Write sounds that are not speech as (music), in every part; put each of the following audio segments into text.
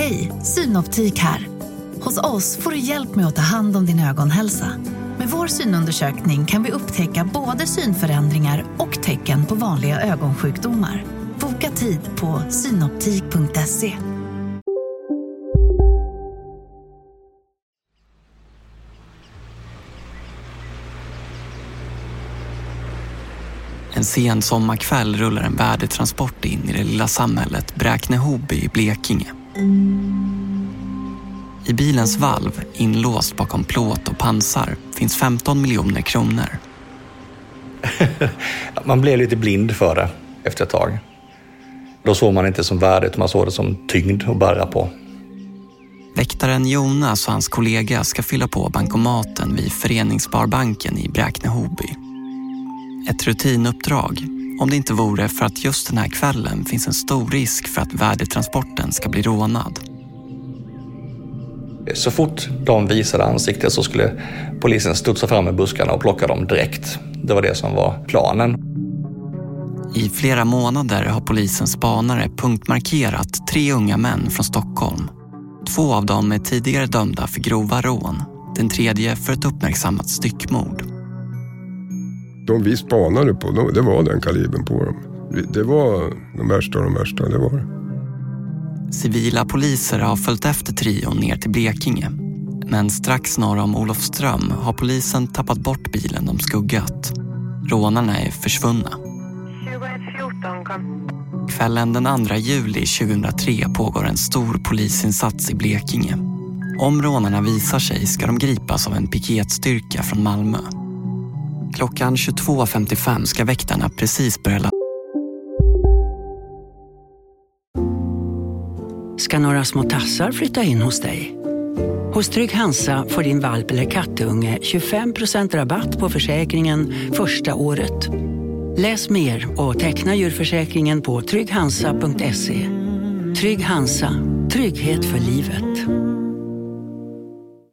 Hej, Synoptik här. Hos oss får du hjälp med att ta hand om din ögonhälsa. Med vår synundersökning kan vi upptäcka både synförändringar och tecken på vanliga ögonsjukdomar. Boka tid på synoptik.se. En sen sommarkväll rullar en värdetransport in i det lilla samhället Bräkne-Hoby i Blekinge. I bilens valv, inlåst bakom plåt och pansar, finns 15 miljoner kronor. (laughs) man blev lite blind för det efter ett tag. Då såg man inte som värde, utan man såg det som tyngd att bära på. Väktaren Jonas och hans kollega ska fylla på bankomaten vid Föreningssparbanken i Bräkne-Hoby. Ett rutinuppdrag, om det inte vore för att just den här kvällen finns en stor risk för att värdetransporten ska bli rånad. Så fort de visade ansiktet så skulle polisen studsa fram i buskarna och plocka dem direkt. Det var det som var planen. I flera månader har polisens spanare punktmarkerat tre unga män från Stockholm. Två av dem är tidigare dömda för grova rån. Den tredje för ett uppmärksammat styckmord. De vi spanade på, det var den kalibern på dem. Det var de värsta av de värsta, det var det. Civila poliser har följt efter trion ner till Blekinge. Men strax norr om Olofström har polisen tappat bort bilen de skuggat. Rånarna är försvunna. 2114 kom. Kvällen den 2 juli 2003 pågår en stor polisinsats i Blekinge. Om rånarna visar sig ska de gripas av en piketstyrka från Malmö. Klockan 22.55 ska väktarna precis börja ska några små tassar flytta in hos dig. Hos Trygg Hansa får din valp eller kattunge 25% rabatt på försäkringen första året. Läs mer och teckna djurförsäkringen på trygghansa.se. Trygg Hansa, trygghet för livet.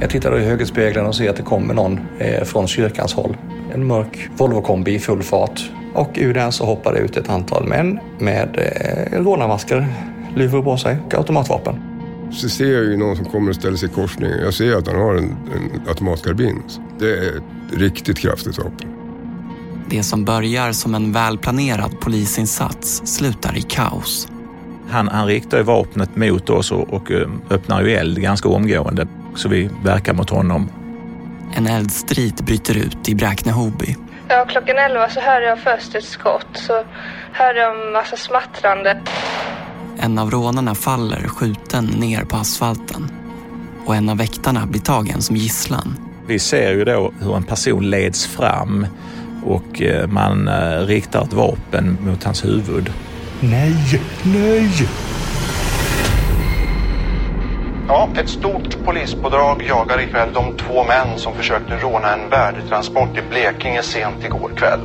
Jag tittar i högerspegeln och ser att det kommer någon eh, från kyrkans håll. En mörk Volvo-kombi i full fart. Och ur den så hoppar det ut ett antal män med eh, rånarmasker, luvor på sig och automatvapen. Så ser jag ju någon som kommer och ställer sig i korsningen. Jag ser att han har en, en automatkarbin. Det är ett riktigt kraftigt vapen. Det som börjar som en välplanerad polisinsats slutar i kaos. Han, han riktar ju vapnet mot oss och, och eh, öppnar ju eld ganska omgående. Så vi verkar mot honom. En eldstrid bryter ut i Bräkne-Hoby. Ja, klockan 11 så hörde jag först ett skott. Så hörde jag en massa smattrande. En av rånarna faller skjuten ner på asfalten. Och en av väktarna blir tagen som gisslan. Vi ser ju då hur en person leds fram och eh, man eh, riktar ett vapen mot hans huvud. Nej, nej! Ja, ett stort polispådrag jagar ikväll de två män som försökte råna en värdetransport i Blekinge sent igår kväll.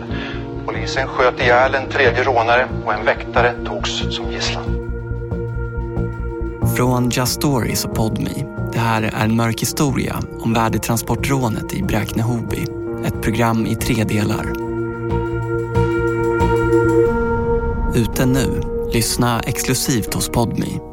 Polisen sköt ihjäl en tredje rånare och en väktare togs som gisslan. Från Just Stories och Podme. Det här är en mörk historia om värdetransportrånet i Bräkne-Hoby. Ett program i tre delar. Ute nu. Lyssna exklusivt hos Podme.